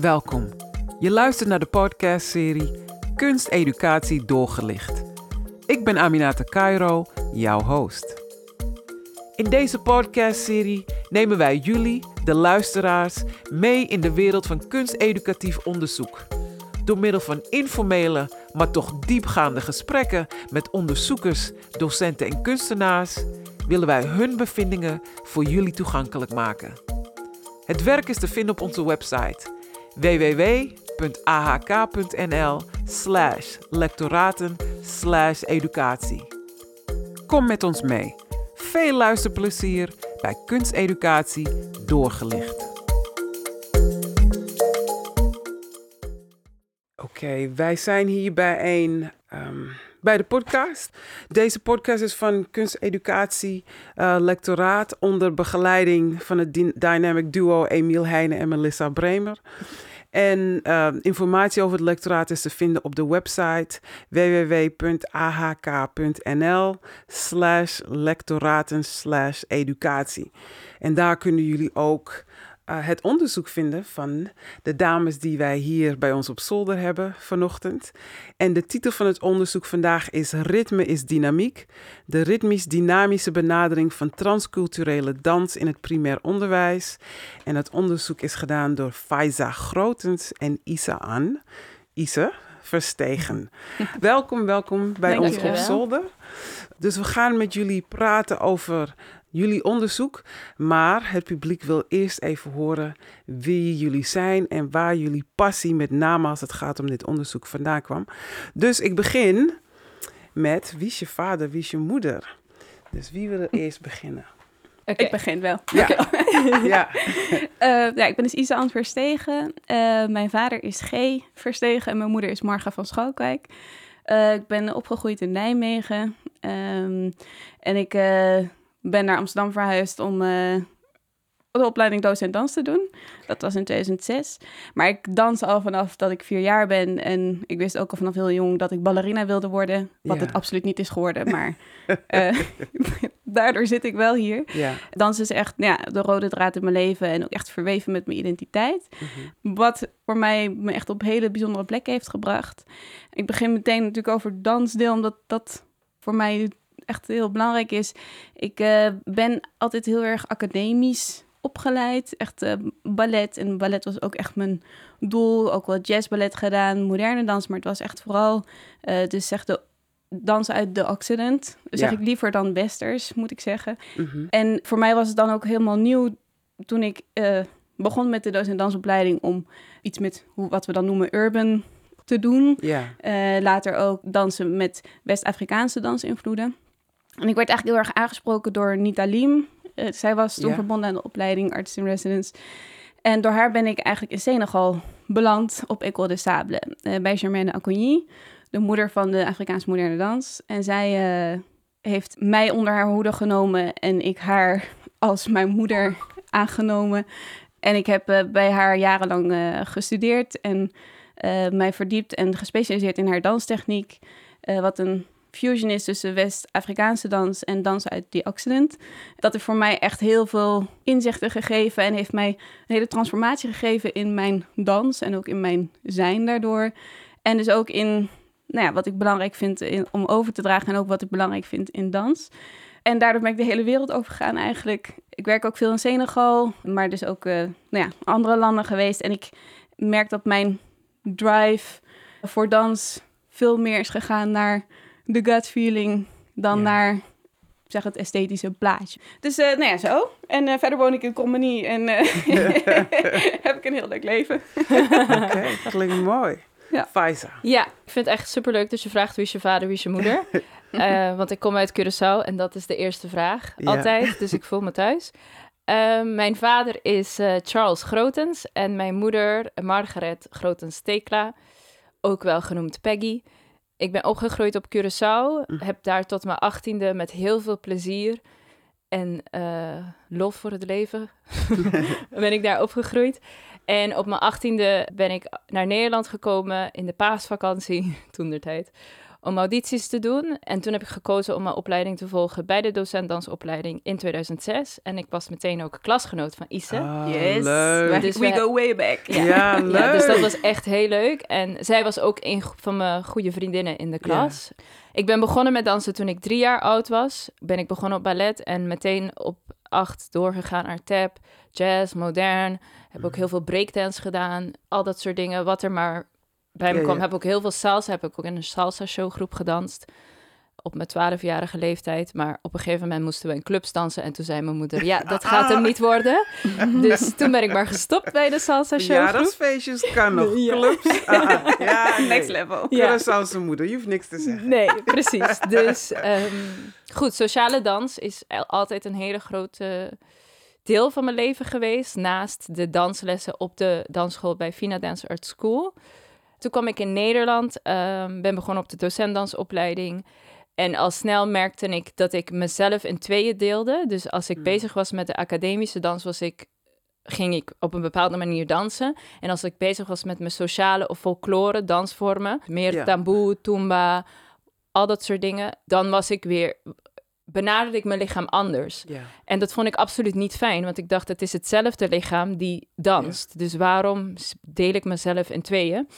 Welkom. Je luistert naar de podcastserie Kunsteducatie doorgelicht. Ik ben Aminata Cairo, jouw host. In deze podcastserie nemen wij jullie, de luisteraars, mee in de wereld van kunsteducatief onderzoek. Door middel van informele, maar toch diepgaande gesprekken met onderzoekers, docenten en kunstenaars willen wij hun bevindingen voor jullie toegankelijk maken. Het werk is te vinden op onze website www.ahk.nl slash lectoraten slash educatie. Kom met ons mee. Veel luisterplezier bij Kunsteducatie doorgelicht. Oké, wij zijn hier bij een... ehm, bij de podcast. Deze podcast is van Kunsteducatie eh, Lectoraat onder begeleiding van het dy- dynamic duo Emiel Heijnen en Melissa Bremer. En eh, informatie over het lectoraat is te vinden op de website www.ahk.nl slash lectoraten slash educatie. En daar kunnen jullie ook eh, het onderzoek vinden van de dames die wij hier bij ons op zolder hebben vanochtend. En de titel van het onderzoek vandaag is Ritme is dynamiek. De ritmisch-dynamische benadering van transculturele dans in het primair onderwijs. En het onderzoek is gedaan door Faiza Grotens en Isa An. Isa Verstegen. welkom, welkom bij ons op zolder. Dus we gaan met jullie praten over jullie onderzoek. Maar het publiek wil eerst even horen wie jullie zijn en waar jullie passie, met name als het gaat om dit onderzoek, vandaan kwam. Dus ik begin met wie is je vader, wie is je moeder? Dus wie wil er eerst beginnen? Ik begin wel. Ja, ja. Eh, ja, ik ben dus Isa Ant Verstegen. Eh, mijn vader is G. Verstegen en mijn moeder is Marga van Schalkwijk. Eh, ik ben opgegroeid in Nijmegen. Ehm, en ik eh, ben naar Amsterdam verhuisd om eh, de opleiding docent dans te doen. Dat was in 2006. Maar ik dans al vanaf dat ik vier jaar ben. En ik wist ook al vanaf heel jong dat ik ballerina wilde worden. Wat Ja. het absoluut niet is geworden. Maar eh, daardoor zit ik wel hier. ja. Dans is echt ja, de rode draad in mijn leven en ook echt verweven met mijn identiteit. Mhm. Wat voor mij me echt op hele bijzondere plekken heeft gebracht. Ik begin meteen natuurlijk over dansdeel, omdat dat voor mij echt heel belangrijk is. Ik eh, ben altijd heel erg academisch opgeleid. Echt eh, ballet. En ballet was ook echt mijn doel. Ook wel jazzballet gedaan, moderne dans. Maar het was echt vooral eh, dus zeg de dans uit de Occident. Zeg Ja. ik liever dan westers, moet ik zeggen. Mhm. En voor mij was het dan ook helemaal nieuw toen ik begon met de docent dansopleiding om iets met hoe, wat we dan noemen urban te doen. Ja. Later ook dansen met West-Afrikaanse dansinvloeden. En ik werd eigenlijk heel erg aangesproken door Nita Lim. Eh, zij was toen verbonden aan de opleiding Artist in Residence. En door haar ben ik eigenlijk in Senegal beland op École de Sable. eh, bij Germaine Acogny, de moeder van de Afrikaanse moderne dans. En zij eh, heeft mij onder haar hoede genomen en ik haar als mijn moeder aangenomen. En ik heb bij haar jarenlang gestudeerd en mij verdiept en gespecialiseerd in haar danstechniek. wat een fusion is tussen West-Afrikaanse dans en dans uit die Occident. Dat heeft voor mij echt heel veel inzichten gegeven en heeft mij een hele transformatie gegeven in mijn dans en ook in mijn zijn daardoor. En dus ook in nou ja, wat ik belangrijk vind in, om over te dragen en ook wat ik belangrijk vind in dans. En daardoor ben ik de hele wereld overgegaan eigenlijk. Ik werk ook veel in Senegal, maar dus ook eh, nou ja, andere landen geweest. En ik merk dat mijn drive voor dans veel meer is gegaan naar de gut feeling dan Ja. naar zeg het esthetische plaatje. Dus eh, nou ja, zo. En eh, verder woon ik in Combanie en eh, heb ik een heel leuk leven. Oké, klinkt mooi. Ja. Faiza. Ja, ik vind het echt superleuk dat je vraagt wie is je vader, wie is je moeder. Eh, want ik kom uit Curaçao en dat is de eerste vraag. Ja. Altijd, dus ik voel me thuis. Eh, mijn vader is eh, Charles Grotens en mijn moeder Margaret Grotens-Tekla, ook wel genoemd Peggy. Ik ben opgegroeid op Curaçao, Mhm. heb daar tot mijn achttiende met heel veel plezier en eh, lof voor het leven ben ik daar opgegroeid. En op mijn achttiende ben ik naar Nederland gekomen in de paasvakantie, toen der tijd, om audities te doen. En toen heb ik gekozen om mijn opleiding te volgen bij de docentdansopleiding in 2006. En ik was meteen ook klasgenoot van Isse. Ah, Yes. leuk. Dus we we- go way back. Ja, Ja, leuk. dus dat was echt heel leuk. En zij was ook een van mijn goede vriendinnen in de klas. Ik ben begonnen met dansen toen ik drie jaar oud was. Ben ik begonnen op ballet en meteen op acht doorgegaan naar tap, jazz, modern. Heb ook heel veel breakdance gedaan. Al dat soort dingen. Wat er maar bij me Ja, kwam. ja. Heb ook heel veel salsa. Heb ik ook in een salsa showgroep gedanst. Op mijn twaalfjarige leeftijd. Maar op een gegeven moment moesten we in clubs dansen. En toen zei mijn moeder, ja, dat gaat hem niet worden. Dus toen ben ik maar gestopt bij de salsa showgroep. Verjaardagsfeestjes kan nog. Ja. Clubs. Ah, ah. Ja, nee. Next level. Ja. Curaçaose moeder, je hoeft niks te zeggen. Nee, precies. Dus ehm, goed, sociale dans is al- altijd een hele grote deel van mijn leven geweest. Naast de danslessen op de dansschool bij Fina Dance Art School. Toen kwam ik in Nederland, ehm, ben begonnen op de docentdansopleiding. En al snel merkte ik dat ik mezelf in tweeën deelde. Dus als ik Hmm. bezig was met de academische dans, was ik, ging ik op een bepaalde manier dansen. En als ik bezig was met mijn sociale of folklore dansvormen, meer Ja. taboe, tumba, al dat soort dingen, dan was ik weer, benaderde ik mijn lichaam anders. En dat vond ik absoluut niet fijn, want ik dacht, het is hetzelfde lichaam die danst. Dus waarom deel ik mezelf in tweeën?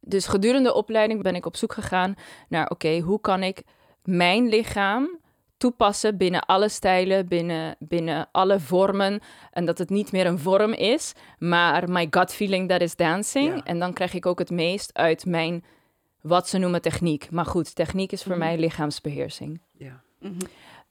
Dus gedurende de opleiding ben ik op zoek gegaan naar, oké, hoe kan ik mijn lichaam toepassen binnen alle stijlen, binnen, binnen alle vormen. En dat het niet meer een vorm is, maar my gut feeling that is dancing. Ja. En dan krijg ik ook het meest uit mijn, wat ze noemen techniek. Maar goed, techniek is voor Mhm. mij lichaamsbeheersing. Ja. Mhm.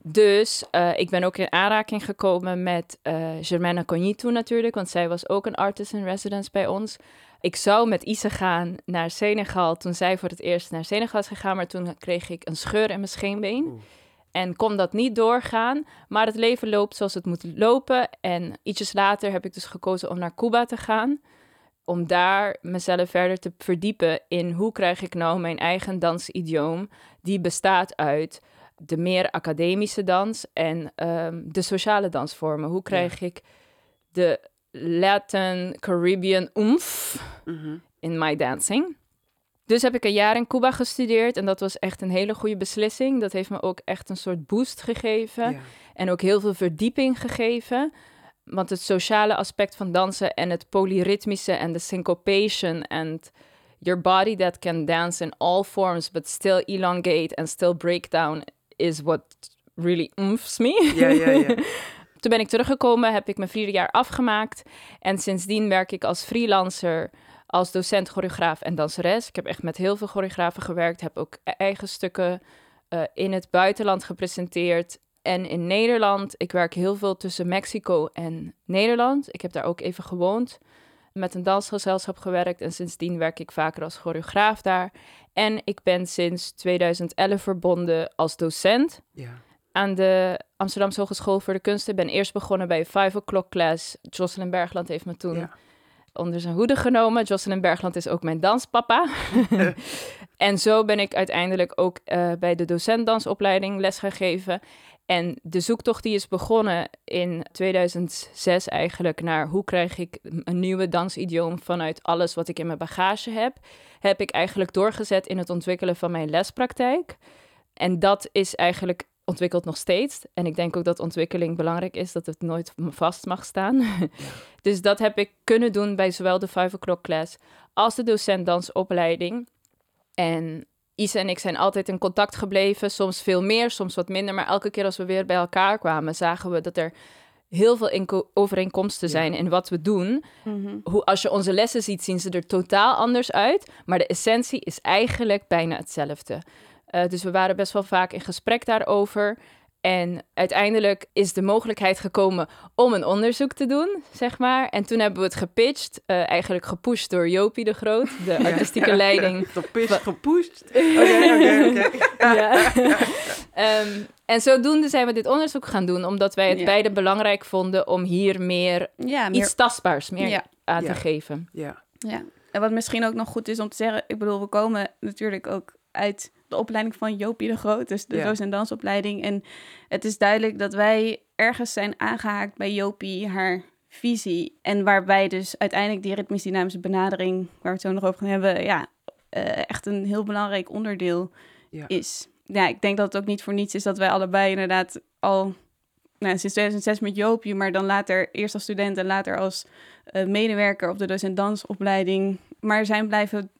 Dus eh, ik ben ook in aanraking gekomen met eh Germaine Cognitou natuurlijk, want zij was ook een artist in residence bij ons. Ik zou met Isse gaan naar Senegal toen zij voor het eerst naar Senegal is gegaan, maar toen kreeg ik een scheur in mijn scheenbeen. Oeh. En kon dat niet doorgaan, maar het leven loopt zoals het moet lopen. En ietsjes later heb ik dus gekozen om naar Cuba te gaan. Om daar mezelf verder te verdiepen in hoe krijg ik nou mijn eigen dansidioom. Die bestaat uit de meer academische dans en ehm, de sociale dansvormen. Hoe krijg ik de Latin Caribbean oomph Mhm. in my dancing. Dus heb ik een jaar in Cuba gestudeerd en dat was echt een hele goede beslissing. Dat heeft me ook echt een soort boost gegeven Ja. en ook heel veel verdieping gegeven. Want het sociale aspect van dansen en het polyritmische en de syncopation en your body that can dance in all forms but still elongate and still break down is what really oomphs me. Ja, ja, ja. Toen ben ik teruggekomen, heb ik mijn vierde jaar afgemaakt. En sindsdien werk ik als freelancer, als docent, choreograaf en danseres. Ik heb echt met heel veel choreografen gewerkt. Heb ook e- eigen stukken eh, in het buitenland gepresenteerd. En in Nederland, ik werk heel veel tussen Mexico en Nederland. Ik heb daar ook even gewoond, met een dansgezelschap gewerkt. En sindsdien werk ik vaker als choreograaf daar. En ik ben sinds 2011 verbonden als docent ja. Aan de Amsterdamse Hogeschool voor de Kunsten. Ik ben eerst begonnen bij 5 o'clock class. Jocelyn Bergland heeft me toen Ja. onder zijn hoede genomen. Jocelyn Bergland is ook mijn danspapa. en zo ben ik uiteindelijk ook eh, bij de docentdansopleiding les gegeven. En de zoektocht die is begonnen in 2006 eigenlijk naar hoe krijg ik een nieuwe dansidioom vanuit alles wat ik in mijn bagage heb, heb ik eigenlijk doorgezet in het ontwikkelen van mijn lespraktijk. En dat is eigenlijk ontwikkeld nog steeds. En ik denk ook dat ontwikkeling belangrijk is, dat het nooit vast mag staan. dus dat heb ik kunnen doen bij zowel de 5 o'clock class als de docent dansopleiding. En Isa en ik zijn altijd in contact gebleven, soms veel meer, soms wat minder. Maar elke keer als we weer bij elkaar kwamen, zagen we dat er heel veel overeenkomsten Ja. zijn in wat we doen. Mhm. Hoe, als je onze lessen ziet, zien ze er totaal anders uit. Maar de essentie is eigenlijk bijna hetzelfde. Eh, dus we waren best wel vaak in gesprek daarover. En uiteindelijk is de mogelijkheid gekomen om een onderzoek te doen, zeg maar. En toen hebben we het gepitcht, eh, eigenlijk gepusht door Jopie de Groot, de artistieke leiding Gepusht, Wa- gepusht. Oké, oké, oké. ja. Ehm, en zodoende zijn we dit onderzoek gaan doen, omdat wij het Ja. beide belangrijk vonden om hier meer, Ja, meer iets tastbaars meer Ja. aan Ja. te geven. Ja, Ja, en wat misschien ook nog goed is om te zeggen, ik bedoel, we komen natuurlijk ook uit de opleiding van Jopie de Groot, dus de doos- en dansopleiding. En het is duidelijk dat wij ergens zijn aangehaakt bij Jopie, haar visie. En waarbij dus uiteindelijk die ritmisch-dynamische benadering, waar we het zo nog over gaan hebben, ja, eh, echt een heel belangrijk onderdeel Ja. is. Ja, ik denk dat het ook niet voor niets is dat wij allebei inderdaad al nou, sinds 2006 met Joopje, maar dan later eerst als student en later als eh, medewerker op de docent dansopleiding, maar zijn blijven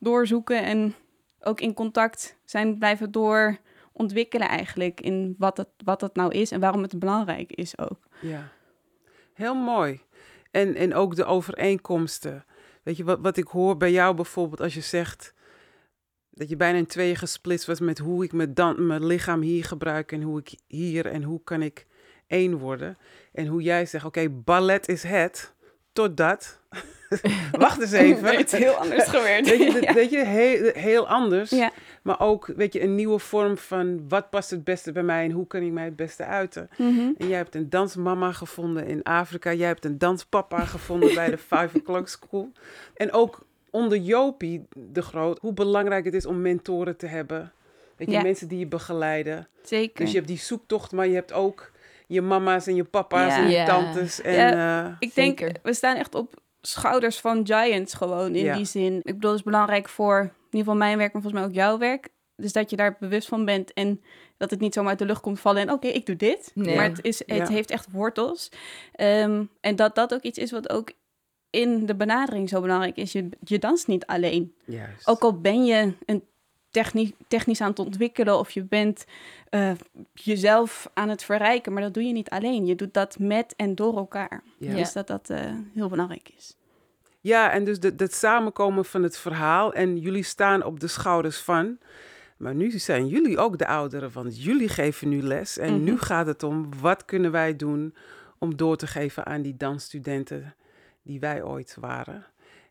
doorzoeken en ook in contact zijn blijven doorontwikkelen eigenlijk in wat het, wat het nou is en waarom het belangrijk is ook. Ja, heel mooi. En, en ook de overeenkomsten. Weet je, wat, wat ik hoor bij jou bijvoorbeeld als je zegt dat je bijna in tweeën gesplitst was met hoe ik mijn, dan, mijn lichaam hier gebruik en hoe ik hier en hoe kan ik één worden. En hoe jij zegt, oké, ballet is het, totdat. Wacht eens even. Het is heel anders geweest. Weet je, Ja. weet je heel, heel anders. Ja. Maar ook, weet je, een nieuwe vorm van wat past het beste bij mij en hoe kan ik mij het beste uiten. Mhm. En jij hebt een dansmama gevonden in Afrika. Jij hebt een danspapa gevonden bij de Five O'Clock School. En ook onder Jopie de Groot, hoe belangrijk het is om mentoren te hebben. Weet je, Ja. mensen die je begeleiden. Zeker. Dus je hebt die zoektocht, maar je hebt ook je mama's en je papa's Ja. en je Ja. tantes. En, eh, Ik denk, we staan echt op schouders van giants gewoon in Ja. die zin. Ik bedoel, het is belangrijk voor in ieder geval mijn werk, maar volgens mij ook jouw werk. Dus dat je daar bewust van bent en dat het niet zomaar uit de lucht komt vallen en oké, ik doe dit. Nee. Maar het, is, het Ja. heeft echt wortels. Ehm, en dat dat ook iets is wat ook in de benadering zo belangrijk is. Je, je danst niet alleen. juist. Ook al ben je een techni technisch aan het ontwikkelen of je bent eh, jezelf aan het verrijken, maar dat doe je niet alleen. Je doet dat met en door elkaar. Ja. Dus dat dat eh, heel belangrijk is. Ja, en dus dat- dat samenkomen van het verhaal. En jullie staan op de schouders van. Maar nu zijn jullie ook de ouderen, want jullie geven nu les. En Mhm. nu gaat het om wat kunnen wij doen om door te geven aan die dansstudenten die wij ooit waren.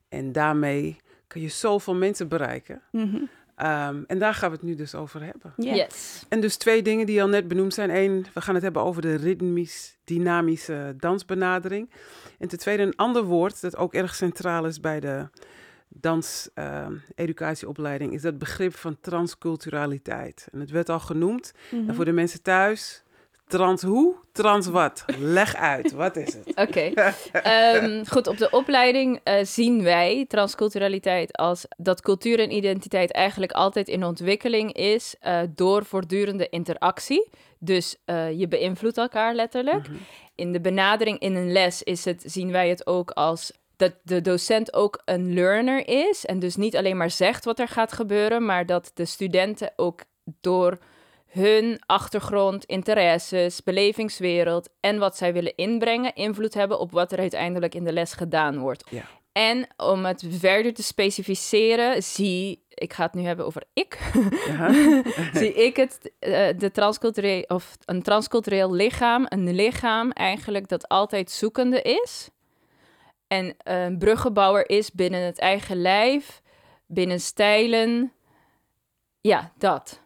En daarmee kun je zoveel mensen bereiken. Mhm. Ehm, en daar gaan we het nu dus over hebben. Ja. Yes. En dus twee dingen die al net benoemd zijn. Eén, we gaan het hebben over de ritmisch-dynamische dansbenadering. En ten tweede een ander woord dat ook erg centraal is bij de danseducatieopleiding... is dat begrip van transculturaliteit. En het werd al genoemd. Mhm. En voor de mensen thuis, trans hoe? Trans wat? Leg uit, wat is het? Oké. Ehm, goed, op de opleiding eh, zien wij transculturaliteit als dat cultuur en identiteit eigenlijk altijd in ontwikkeling is eh, door voortdurende interactie. Dus eh, je beïnvloedt elkaar letterlijk. Mhm. In de benadering in een les is het, zien wij het ook als dat de docent ook een learner is. En dus niet alleen maar zegt wat er gaat gebeuren, maar dat de studenten ook door hun achtergrond, interesses, belevingswereld en wat zij willen inbrengen, invloed hebben op wat er uiteindelijk in de les gedaan wordt. Ja. En om het verder te specificeren, zie ik ga het nu hebben over ik. Ja. zie ik het, eh, de transcultureel, of een transcultureel lichaam, een lichaam eigenlijk dat altijd zoekende is. En een bruggenbouwer is binnen het eigen lijf, binnen stijlen. Ja, dat.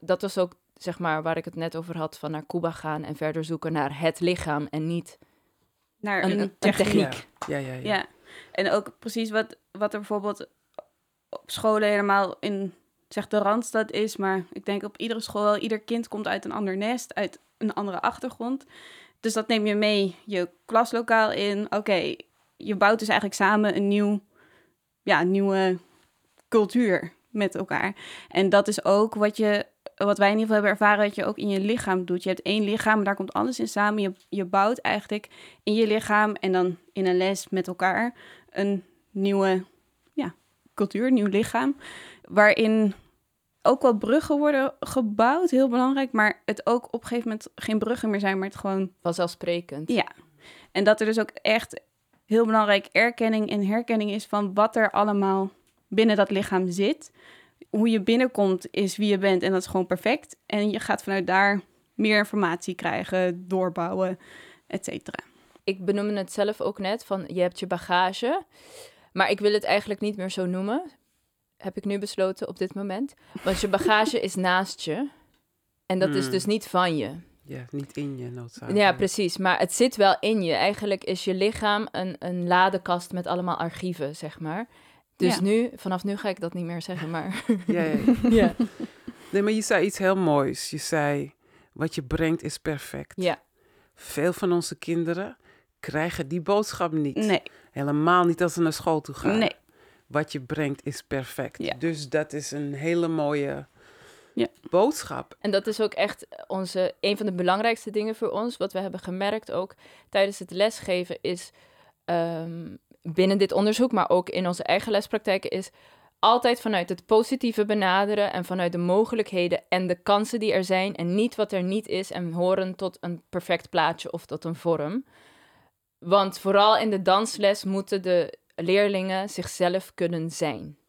Dat was ook, zeg maar, waar ik het net over had, van naar Cuba gaan en verder zoeken naar het lichaam en niet Naar een, een, een techniek. Ja, ja, ja. Ja. En ook precies wat, wat er bijvoorbeeld op scholen helemaal in zeg de Randstad is. Maar ik denk op iedere school, wel, ieder kind komt uit een ander nest, uit een andere achtergrond. Dus dat neem je mee je klaslokaal in. Oké, je bouwt dus eigenlijk samen een nieuw, ja, een nieuwe cultuur met elkaar. En dat is ook wat je, wat wij in ieder geval hebben ervaren, dat je ook in je lichaam doet. Je hebt één lichaam, daar komt alles in samen. Je, je bouwt eigenlijk in je lichaam en dan in een les met elkaar een nieuwe ja, cultuur, een nieuw lichaam. Waarin ook wel bruggen worden gebouwd, heel belangrijk. Maar het ook op een gegeven moment geen bruggen meer zijn, maar het gewoon Vanzelfsprekend. ja. En dat er dus ook echt heel belangrijk erkenning en herkenning is van wat er allemaal binnen dat lichaam zit. Hoe je binnenkomt is wie je bent en dat is gewoon perfect. En je gaat vanuit daar meer informatie krijgen, doorbouwen, et cetera. Ik benoemde het zelf ook net, van je hebt je bagage. Maar ik wil het eigenlijk niet meer zo noemen. Heb ik nu besloten op dit moment. Want je bagage is naast je. En dat is Hmm. dus niet van je. Ja, niet in je noodzakelijk. Ja, precies. Maar het zit wel in je. Eigenlijk is je lichaam een, een ladekast met allemaal archieven, zeg maar. Dus Ja. nu, vanaf nu ga ik dat niet meer zeggen, maar... Ja, ja, ja. Nee, maar je zei iets heel moois. Je zei, wat je brengt is perfect. ja. Veel van onze kinderen krijgen die boodschap niet. Nee, Helemaal niet als ze naar school toe gaan. nee. Wat je brengt is perfect. Ja. Dus dat is een hele mooie Ja. boodschap. En dat is ook echt onze, een van de belangrijkste dingen voor ons. Wat we hebben gemerkt ook tijdens het lesgeven is ehm, binnen dit onderzoek, maar ook in onze eigen lespraktijken, is altijd vanuit het positieve benaderen en vanuit de mogelijkheden en de kansen die er zijn en niet wat er niet is en horen tot een perfect plaatje of tot een vorm. Want vooral in de dansles moeten de leerlingen zichzelf kunnen zijn.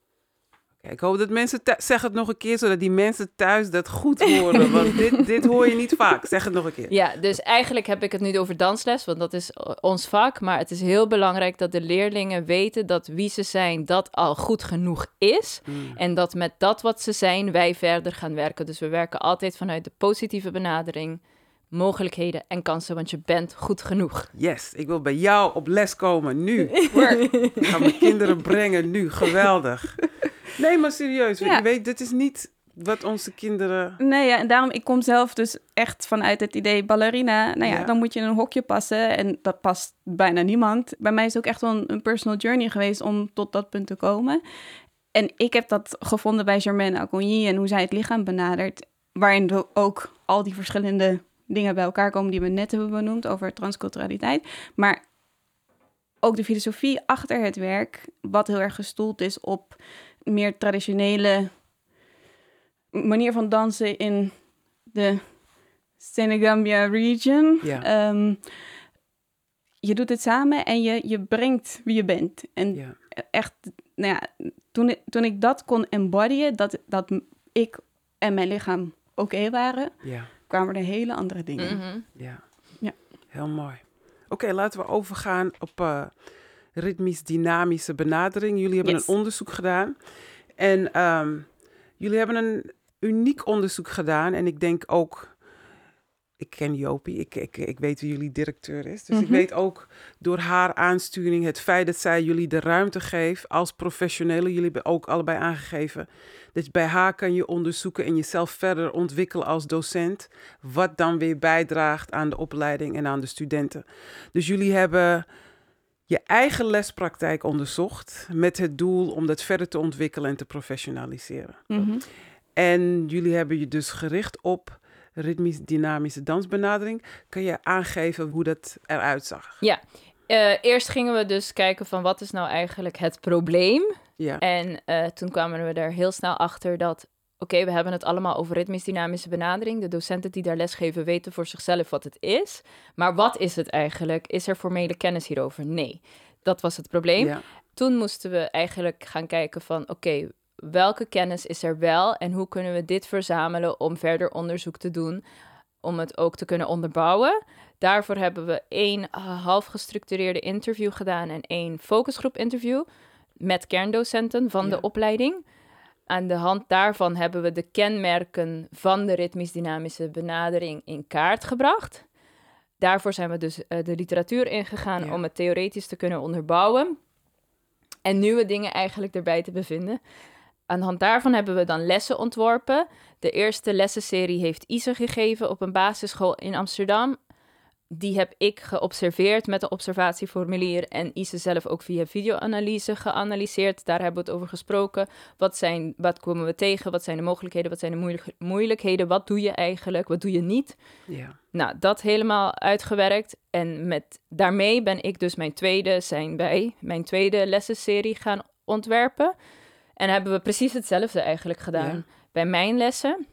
Ik hoop dat mensen... Zeg het nog een keer, zodat die mensen thuis dat goed horen. Want dit, dit hoor je niet vaak. Zeg het nog een keer. Ja, dus eigenlijk heb ik het nu over dansles, want dat is ons vak. Maar het is heel belangrijk dat de leerlingen weten dat wie ze zijn, dat al goed genoeg is. Mm. En dat met dat wat ze zijn, wij verder gaan werken. Dus we werken altijd vanuit de positieve benadering, mogelijkheden en kansen, want je bent goed genoeg. Yes, ik wil bij jou op les komen, nu. Ik ga mijn kinderen brengen, nu. Geweldig. Nee, maar serieus. Ja. Je weet, dit is niet wat onze kinderen... Nee, ja, en daarom, ik kom zelf dus echt vanuit het idee ballerina. Nou ja, Ja. dan moet je in een hokje passen en dat past bijna niemand. Bij mij is het ook echt wel een, een personal journey geweest om tot dat punt te komen. En ik heb dat gevonden bij Germaine Acogny en hoe zij het lichaam benadert. Waarin ook al die verschillende dingen bij elkaar komen die we net hebben benoemd over transculturaliteit. Maar ook de filosofie achter het werk, wat heel erg gestoeld is op meer traditionele manier van dansen in de Senegambia region. Ja. Ehm, je doet het samen en je, je brengt wie je bent. En Ja. echt, nou ja, toen, ik- toen ik dat kon embodyen, dat, dat ik en mijn lichaam oké waren, Ja, kwamen er hele andere dingen. Mhm. ja. Ja. Heel mooi. Oké, laten we overgaan op eh, ritmisch-dynamische benadering. Jullie hebben Yes. een onderzoek gedaan. En ehm, jullie hebben een uniek onderzoek gedaan. En ik denk ook... Ik ken Jopie, ik, ik, ik weet wie jullie directeur is. Dus ik Mhm. weet ook door haar aansturing, het feit dat zij jullie de ruimte geeft als professionele. Jullie hebben ook allebei aangegeven dat je bij haar kan je onderzoeken en jezelf verder ontwikkelen als docent. Wat dan weer bijdraagt aan de opleiding en aan de studenten. Dus jullie hebben je eigen lespraktijk onderzocht met het doel om dat verder te ontwikkelen en te professionaliseren. Mhm. En jullie hebben je dus gericht op ritmisch-dynamische dansbenadering. Kan je aangeven hoe dat eruit zag? Eh, eerst gingen we dus kijken van wat is nou eigenlijk het probleem. Ja, En eh, toen kwamen we er heel snel achter dat, oké, we hebben het allemaal over ritmisch-dynamische benadering. De docenten die daar lesgeven weten voor zichzelf wat het is. Maar wat is het eigenlijk? Is er formele kennis hierover? Nee. Dat was het probleem. ja, Toen moesten we eigenlijk gaan kijken van, oké, welke kennis is er wel en hoe kunnen we dit verzamelen om verder onderzoek te doen, om het ook te kunnen onderbouwen. Daarvoor hebben we één half gestructureerde interview gedaan en één focusgroep interview met kerndocenten van Ja. de opleiding. Aan de hand daarvan hebben we de kenmerken van de ritmisch-dynamische benadering in kaart gebracht. Daarvoor zijn we dus eh, de literatuur ingegaan Ja. om het theoretisch te kunnen onderbouwen en nieuwe dingen eigenlijk erbij te bevinden. Aan de hand daarvan hebben we dan lessen ontworpen. De eerste lessenserie heeft Ise gegeven op een basisschool in Amsterdam. Die heb ik geobserveerd met een observatieformulier en Ise zelf ook via videoanalyse geanalyseerd. Daar hebben we het over gesproken. Wat, zijn, wat komen we tegen? Wat zijn de mogelijkheden? Wat zijn de moeilijk- moeilijkheden? Wat doe je eigenlijk? Wat doe je niet? ja. Nou, dat helemaal uitgewerkt. En met, daarmee ben ik dus mijn tweede, zijn wij, mijn tweede lessenserie gaan ontwerpen. En hebben we precies hetzelfde eigenlijk gedaan Ja. bij mijn lessen.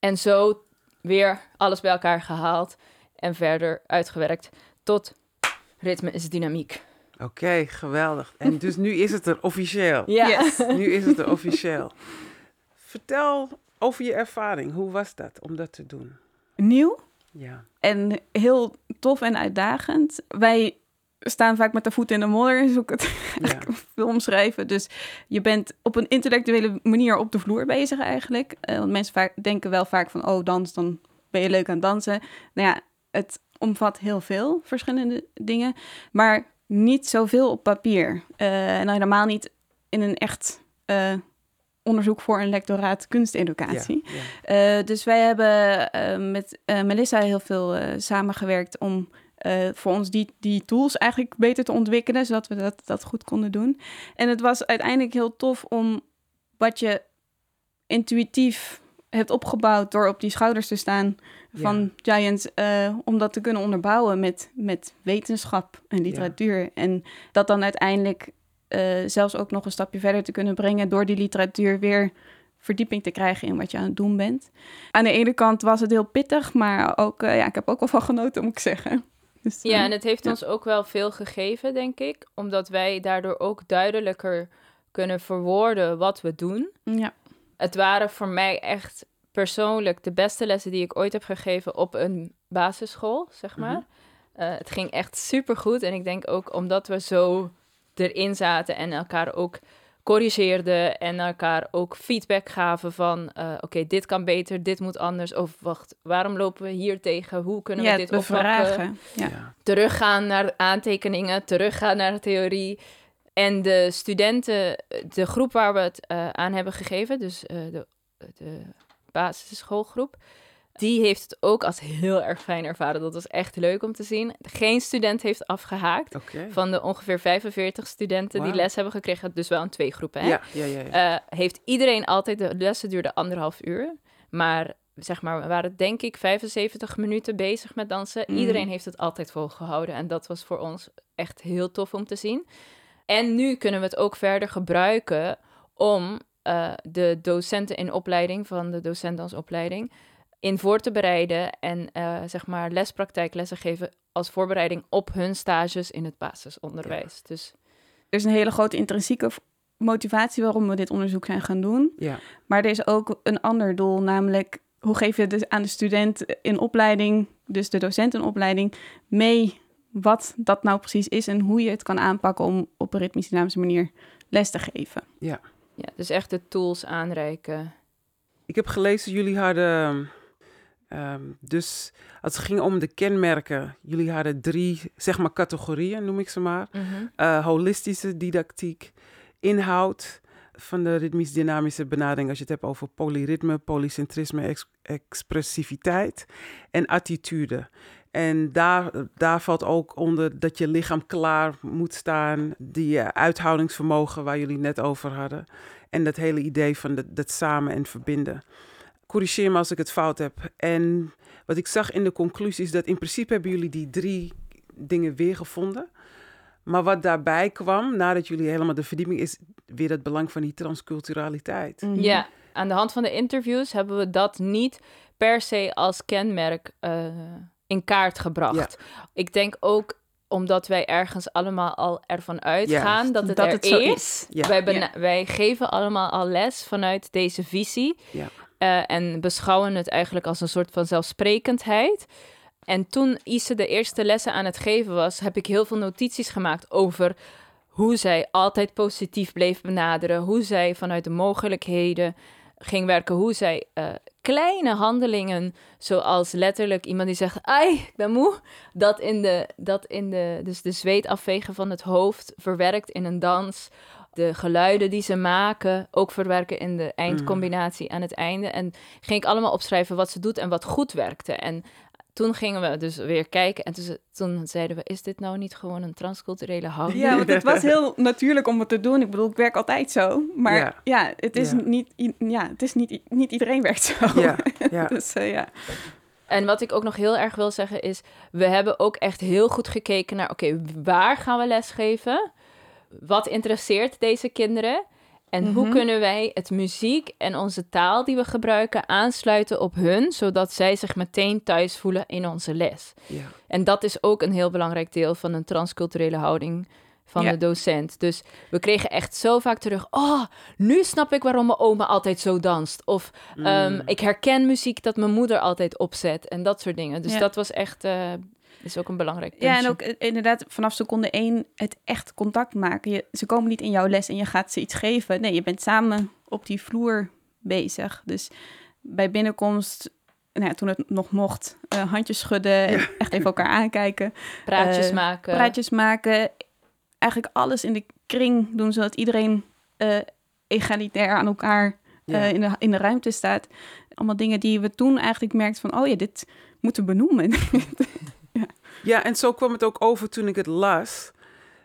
En zo weer alles bij elkaar gehaald en verder uitgewerkt tot ritme is dynamiek. Oké, geweldig. En dus nu is het er officieel. Ja. Yes. Nu is het er officieel. Vertel over je ervaring. Hoe was dat om dat te doen? Nieuw Ja, en heel tof en uitdagend. Wij staan vaak met de voet in de modder, is ook het ja, wil omschrijven. Dus je bent op een intellectuele manier op de vloer bezig eigenlijk. Eh, want mensen vaak, denken wel vaak van, oh, dans, dan ben je leuk aan dansen. Nou ja, het omvat heel veel verschillende dingen, maar niet zoveel op papier. Eh, en dan helemaal niet in een echt eh, onderzoek voor een lectoraat kunsteducatie. ja, ja. Eh, dus wij hebben met Melissa heel veel samengewerkt om voor ons die, die tools eigenlijk beter te ontwikkelen, zodat we dat, dat goed konden doen. En het was uiteindelijk heel tof om wat je intuïtief hebt opgebouwd door op die schouders te staan van Giants, uh, om dat te kunnen onderbouwen met, met wetenschap en literatuur. En dat dan uiteindelijk uh, zelfs ook nog een stapje verder te kunnen brengen door die literatuur weer verdieping te krijgen in wat je aan het doen bent. Aan de ene kant was het heel pittig, maar ook, uh, ja, ik heb ook wel van genoten, moet ik zeggen. Dus, ja, en het heeft ons ook wel veel gegeven, denk ik, omdat wij daardoor ook duidelijker kunnen verwoorden wat we doen. Ja. Het waren voor mij echt persoonlijk de beste lessen die ik ooit heb gegeven op een basisschool, zeg maar. Mm het ging echt super goed. En ik denk ook omdat we zo erin zaten en elkaar ook corrigeerden en elkaar ook feedback gaven van uh, oké, dit kan beter, dit moet anders. Of wacht, waarom lopen we hier tegen? Hoe kunnen we dit oppakken? Ja. Teruggaan naar aantekeningen, teruggaan naar de theorie. En de studenten, de groep waar we het uh, aan hebben gegeven, dus uh, de, de basisschoolgroep, die heeft het ook als heel erg fijn ervaren. Dat was echt leuk om te zien. Geen student heeft afgehaakt. Van de ongeveer 45 studenten die les hebben gekregen, dus wel in twee groepen. Hè? Ja, ja, ja, ja. Uh, heeft iedereen altijd, de lessen duurden anderhalf uur. Maar zeg maar, we waren denk ik 75 minuten bezig met dansen. Mm. Iedereen heeft het altijd volgehouden. En dat was voor ons echt heel tof om te zien. En nu kunnen we het ook verder gebruiken om uh, de docenten in opleiding van de docentdansopleiding in voor te bereiden en uh, zeg maar lespraktijklessen geven als voorbereiding op hun stages in het basisonderwijs. Dus er is een hele grote intrinsieke motivatie waarom we dit onderzoek zijn gaan doen. Ja. Maar er is ook een ander doel, namelijk hoe geef je dus aan de student in opleiding, dus de docent in opleiding, mee wat dat nou precies is en hoe je het kan aanpakken om op een ritmisch dynamische manier les te geven. Ja. ja, dus echt de tools aanreiken. Ik heb gelezen, jullie hadden Um, dus als het ging om de kenmerken, jullie hadden drie, zeg maar, categorieën, noem ik ze maar. Mm -hmm. uh, holistische didactiek, inhoud van de ritmisch-dynamische benadering, als je het hebt over polyritme, polycentrisme, ex expressiviteit en attitude. En daar, daar valt ook onder dat je lichaam klaar moet staan, die uh, uithoudingsvermogen waar jullie net over hadden. En dat hele idee van dat, dat samen en verbinden corrigeer me als ik het fout heb. En wat ik zag in de conclusie is dat in principe hebben jullie die drie dingen weer gevonden. Maar wat daarbij kwam, nadat jullie helemaal de verdieping, is weer het belang van die transculturaliteit. Mhm. Ja, aan de hand van de interviews hebben we dat niet per se als kenmerk uh, in kaart gebracht. Ik denk ook omdat wij ergens allemaal al ervan uitgaan ja, dat het dat er het is. is. Ja. Wij, ja. wij, geven allemaal al les vanuit deze visie. Uh, en beschouwen het eigenlijk als een soort van zelfsprekendheid. En toen Ise de eerste lessen aan het geven was, heb ik heel veel notities gemaakt over hoe zij altijd positief bleef benaderen, hoe zij vanuit de mogelijkheden ging werken, hoe zij uh, kleine handelingen, zoals letterlijk iemand die zegt, ai, ik ben moe, dat in de, dat in de, dus de zweet afvegen van het hoofd verwerkt in een dans, de geluiden die ze maken ook verwerken in de eindcombinatie mm. aan het einde. En ging ik allemaal opschrijven wat ze doet en wat goed werkte. En toen gingen we dus weer kijken en toen, toen, zeiden we, is dit nou niet gewoon een transculturele houding? Ja, want het was heel natuurlijk om het te doen. Ik bedoel, ik werk altijd zo. Maar ja, ja het is, ja. Niet, ja, het is niet, niet iedereen werkt zo. Ja, ja. dus uh, ja. En wat ik ook nog heel erg wil zeggen is, we hebben ook echt heel goed gekeken naar, oké, okay, waar gaan we lesgeven? wat interesseert deze kinderen? En hoe mhm. kunnen wij het muziek en onze taal die we gebruiken aansluiten op hun, zodat zij zich meteen thuis voelen in onze les? Ja. En dat is ook een heel belangrijk deel van een transculturele houding van ja. de docent. Dus we kregen echt zo vaak terug: Oh, nu snap ik waarom mijn oma altijd zo danst. Of mm. um, ik herken muziek dat mijn moeder altijd opzet en dat soort dingen. Dus ja. dat was echt uh, is ook een belangrijk punt. Ja, en ook inderdaad vanaf seconde één het echt contact maken. Je, ze komen niet in jouw les en je gaat ze iets geven. Nee, je bent samen op die vloer bezig. Dus bij binnenkomst, nou ja, toen het nog mocht, uh, handjes schudden en echt even elkaar aankijken. Praatjes uh, maken. Praatjes maken. Eigenlijk alles in de kring doen, zodat iedereen uh, egalitair aan elkaar ja. in, de, in de ruimte staat. Allemaal dingen die we toen eigenlijk merkten van, oh ja, dit moeten benoemen. Ja. ja, en zo kwam het ook over toen ik het las.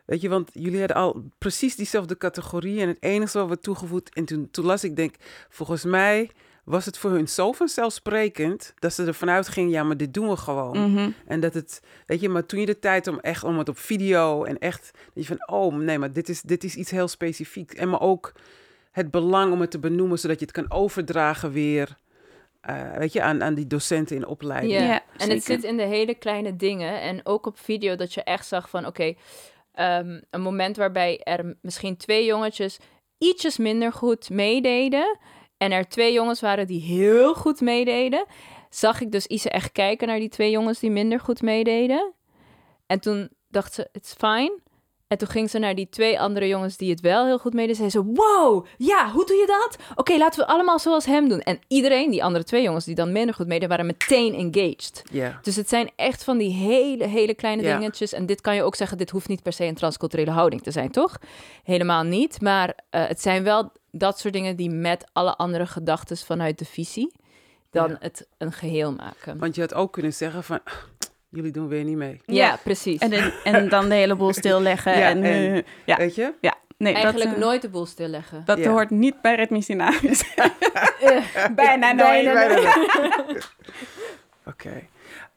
Weet je, want jullie hadden al precies diezelfde categorieën. En het enige wat we toegevoegd. En toen, toen las ik, denk, volgens mij was het voor hun zo vanzelfsprekend dat ze ervan uitgingen, ja, maar dit doen we gewoon. Mhm. En dat het, weet je, maar toen je de tijd om echt om het op video en echt, dat je van, oh nee, maar dit is, dit is iets heel specifiek. En maar ook het belang om het te benoemen, zodat je het kan overdragen weer eh, weet je, aan, aan die docenten in opleiding. Ja, en het zit in de hele kleine dingen. En ook op video dat je echt zag van, oké, ehm, een moment waarbij er misschien twee jongetjes ietsjes minder goed meededen. En er twee jongens waren die heel goed meededen. Zag ik dus Ise echt kijken naar die twee jongens die minder goed meededen. En toen dacht ze, it's fine. En toen ging ze naar die twee andere jongens die het wel heel goed meededen. Zei ze, wow, ja, hoe doe je dat? Oké, laten we allemaal zoals hem doen. En iedereen, die andere twee jongens die dan minder goed meededen, waren meteen engaged. Dus het zijn echt van die hele, hele kleine dingetjes. En dit kan je ook zeggen, dit hoeft niet per se een transculturele houding te zijn, toch? Helemaal niet. Maar eh, het zijn wel dat soort dingen die met alle andere gedachten vanuit de visie dan het een geheel maken. Want je had ook kunnen zeggen van jullie doen weer niet mee. Ja, precies. En, en dan de hele boel stilleggen. ja, en, eh, ja. Weet je? Ja. Nee, Eigenlijk eh, nooit de boel stilleggen. Dat hoort niet bij ritmisch dynamisch. bijna nooit. Oké.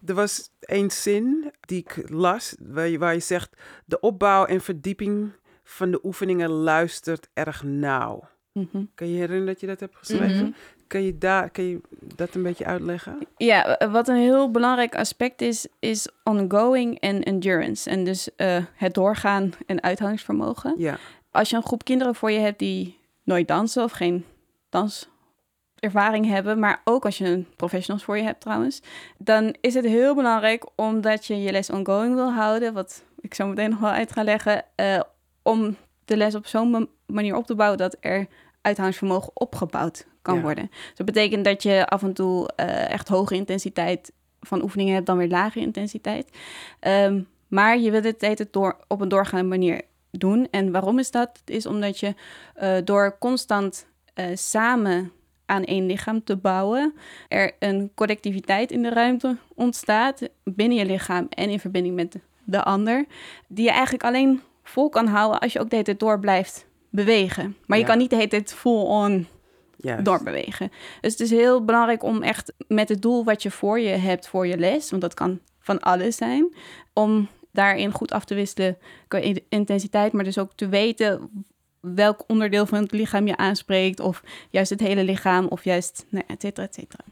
Er was één zin die ik las, waar je, waar je zegt... de opbouw en verdieping van de oefeningen luistert erg nauw. Mhm. Kun. Kan je herinneren dat je dat hebt geschreven? Mhm. Kun je, daar, kun je dat een beetje uitleggen? Ja, wat een heel belangrijk aspect is, is ongoing en endurance. En dus eh, het doorgaan en uithoudingsvermogen. Ja. Als je een groep kinderen voor je hebt die nooit dansen of geen danservaring hebben, maar ook als je een professionals voor je hebt trouwens, dan is het heel belangrijk omdat je je les ongoing wil houden, wat ik zo meteen nog wel uitga leggen, eh, om de les op zo'n manier op te bouwen dat er uithoudingsvermogen opgebouwd kan worden. Dus dat betekent dat je af en toe eh, echt hoge intensiteit van oefeningen hebt dan weer lage intensiteit. Ehm, maar je wilt het eten door, op een doorgaande manier doen. En waarom is dat? Is omdat je eh, door constant eh, samen aan één lichaam te bouwen, er een collectiviteit in de ruimte ontstaat binnen je lichaam en in verbinding met de ander, die je eigenlijk alleen vol kan houden als je ook de hele tijd door blijft bewegen. Maar je kan niet de hele tijd full on Juist. doorbewegen. Dus het is heel belangrijk om echt met het doel wat je voor je hebt voor je les, want dat kan van alles zijn, om daarin goed af te wisselen qua intensiteit, maar dus ook te weten welk onderdeel van het lichaam je aanspreekt, of juist het hele lichaam, of juist, nou, et cetera, et cetera.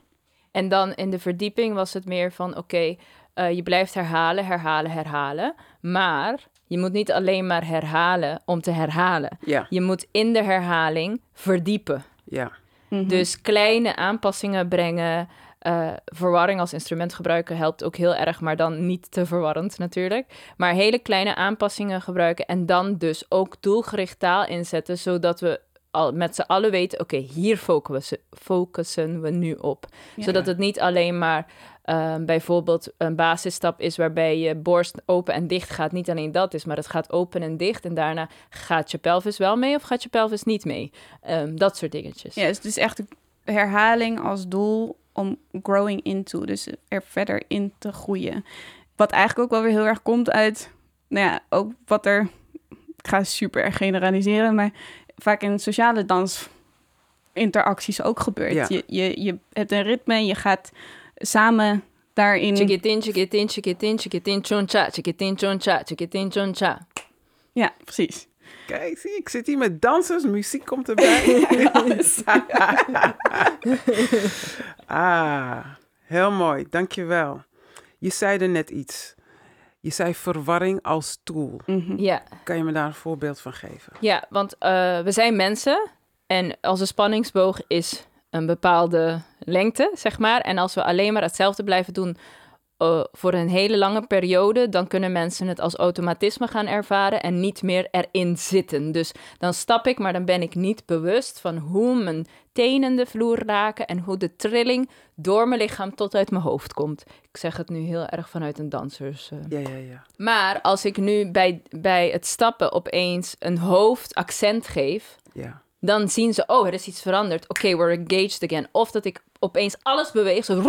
En dan in de verdieping was het meer van: oké, eh, je blijft herhalen, herhalen, herhalen. Maar je moet niet alleen maar herhalen om te herhalen. Ja. Je moet in de herhaling verdiepen. Ja. Mhm. Dus kleine aanpassingen brengen. Uh, verwarring als instrument gebruiken helpt ook heel erg, maar dan niet te verwarrend natuurlijk. Maar hele kleine aanpassingen gebruiken en dan dus ook doelgericht taal inzetten, zodat we al, met z'n allen weten, oké, hier focussen, focussen we nu op. Zodat het niet alleen maar ehm, bijvoorbeeld een basisstap is waarbij je borst open en dicht gaat. Niet alleen dat is, maar het gaat open en dicht. En daarna gaat je pelvis wel mee of gaat je pelvis niet mee. Ehm, dat soort dingetjes. Ja, dus het is echt herhaling als doel om growing into. Dus er verder in te groeien. Wat eigenlijk ook wel weer heel erg komt uit, nou ja, ook wat er ik ga super generaliseren, maar vaak in sociale dansinteracties ook gebeurt. Je, je, je hebt een ritme en je gaat samen daarin... Choncha, choncha, choncha. Ja, precies. Kijk, zie, ik zit hier met dansers, muziek komt erbij. ah, heel mooi, dankjewel. Je zei er net iets. Je zei verwarring als tool. Mhm. Kan je me daar een voorbeeld van geven? Ja, want eh, we zijn mensen en onze spanningsboog is een bepaalde lengte, zeg maar. En als we alleen maar hetzelfde blijven doen eh, voor een hele lange periode, dan kunnen mensen het als automatisme gaan ervaren en niet meer erin zitten. Dus dan stap ik, maar dan ben ik niet bewust van hoe mijn tenen de vloer raken en hoe de trilling door mijn lichaam tot uit mijn hoofd komt. Ik zeg het nu heel erg vanuit een dansers. Eh. Ja, ja, ja. Maar als ik nu bij, bij het stappen opeens een hoofdaccent geef. Ja dan zien ze, oh, er is iets veranderd. Oké, we're engaged again. Of dat ik opeens alles beweeg, zo,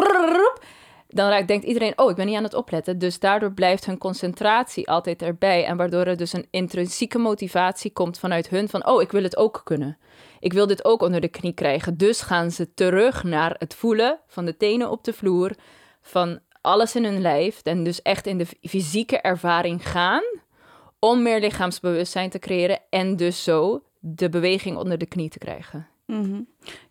dan denkt iedereen, oh, ik ben niet aan het opletten. Dus daardoor blijft hun concentratie altijd erbij. En waardoor er dus een intrinsieke motivatie komt vanuit hun van, oh, ik wil het ook kunnen. Ik wil dit ook onder de knie krijgen. Dus gaan ze terug naar het voelen van de tenen op de vloer, van alles in hun lijf. En dus echt in de fysieke ervaring gaan om meer lichaamsbewustzijn te creëren en dus zo de beweging onder de knie te krijgen. Mhm.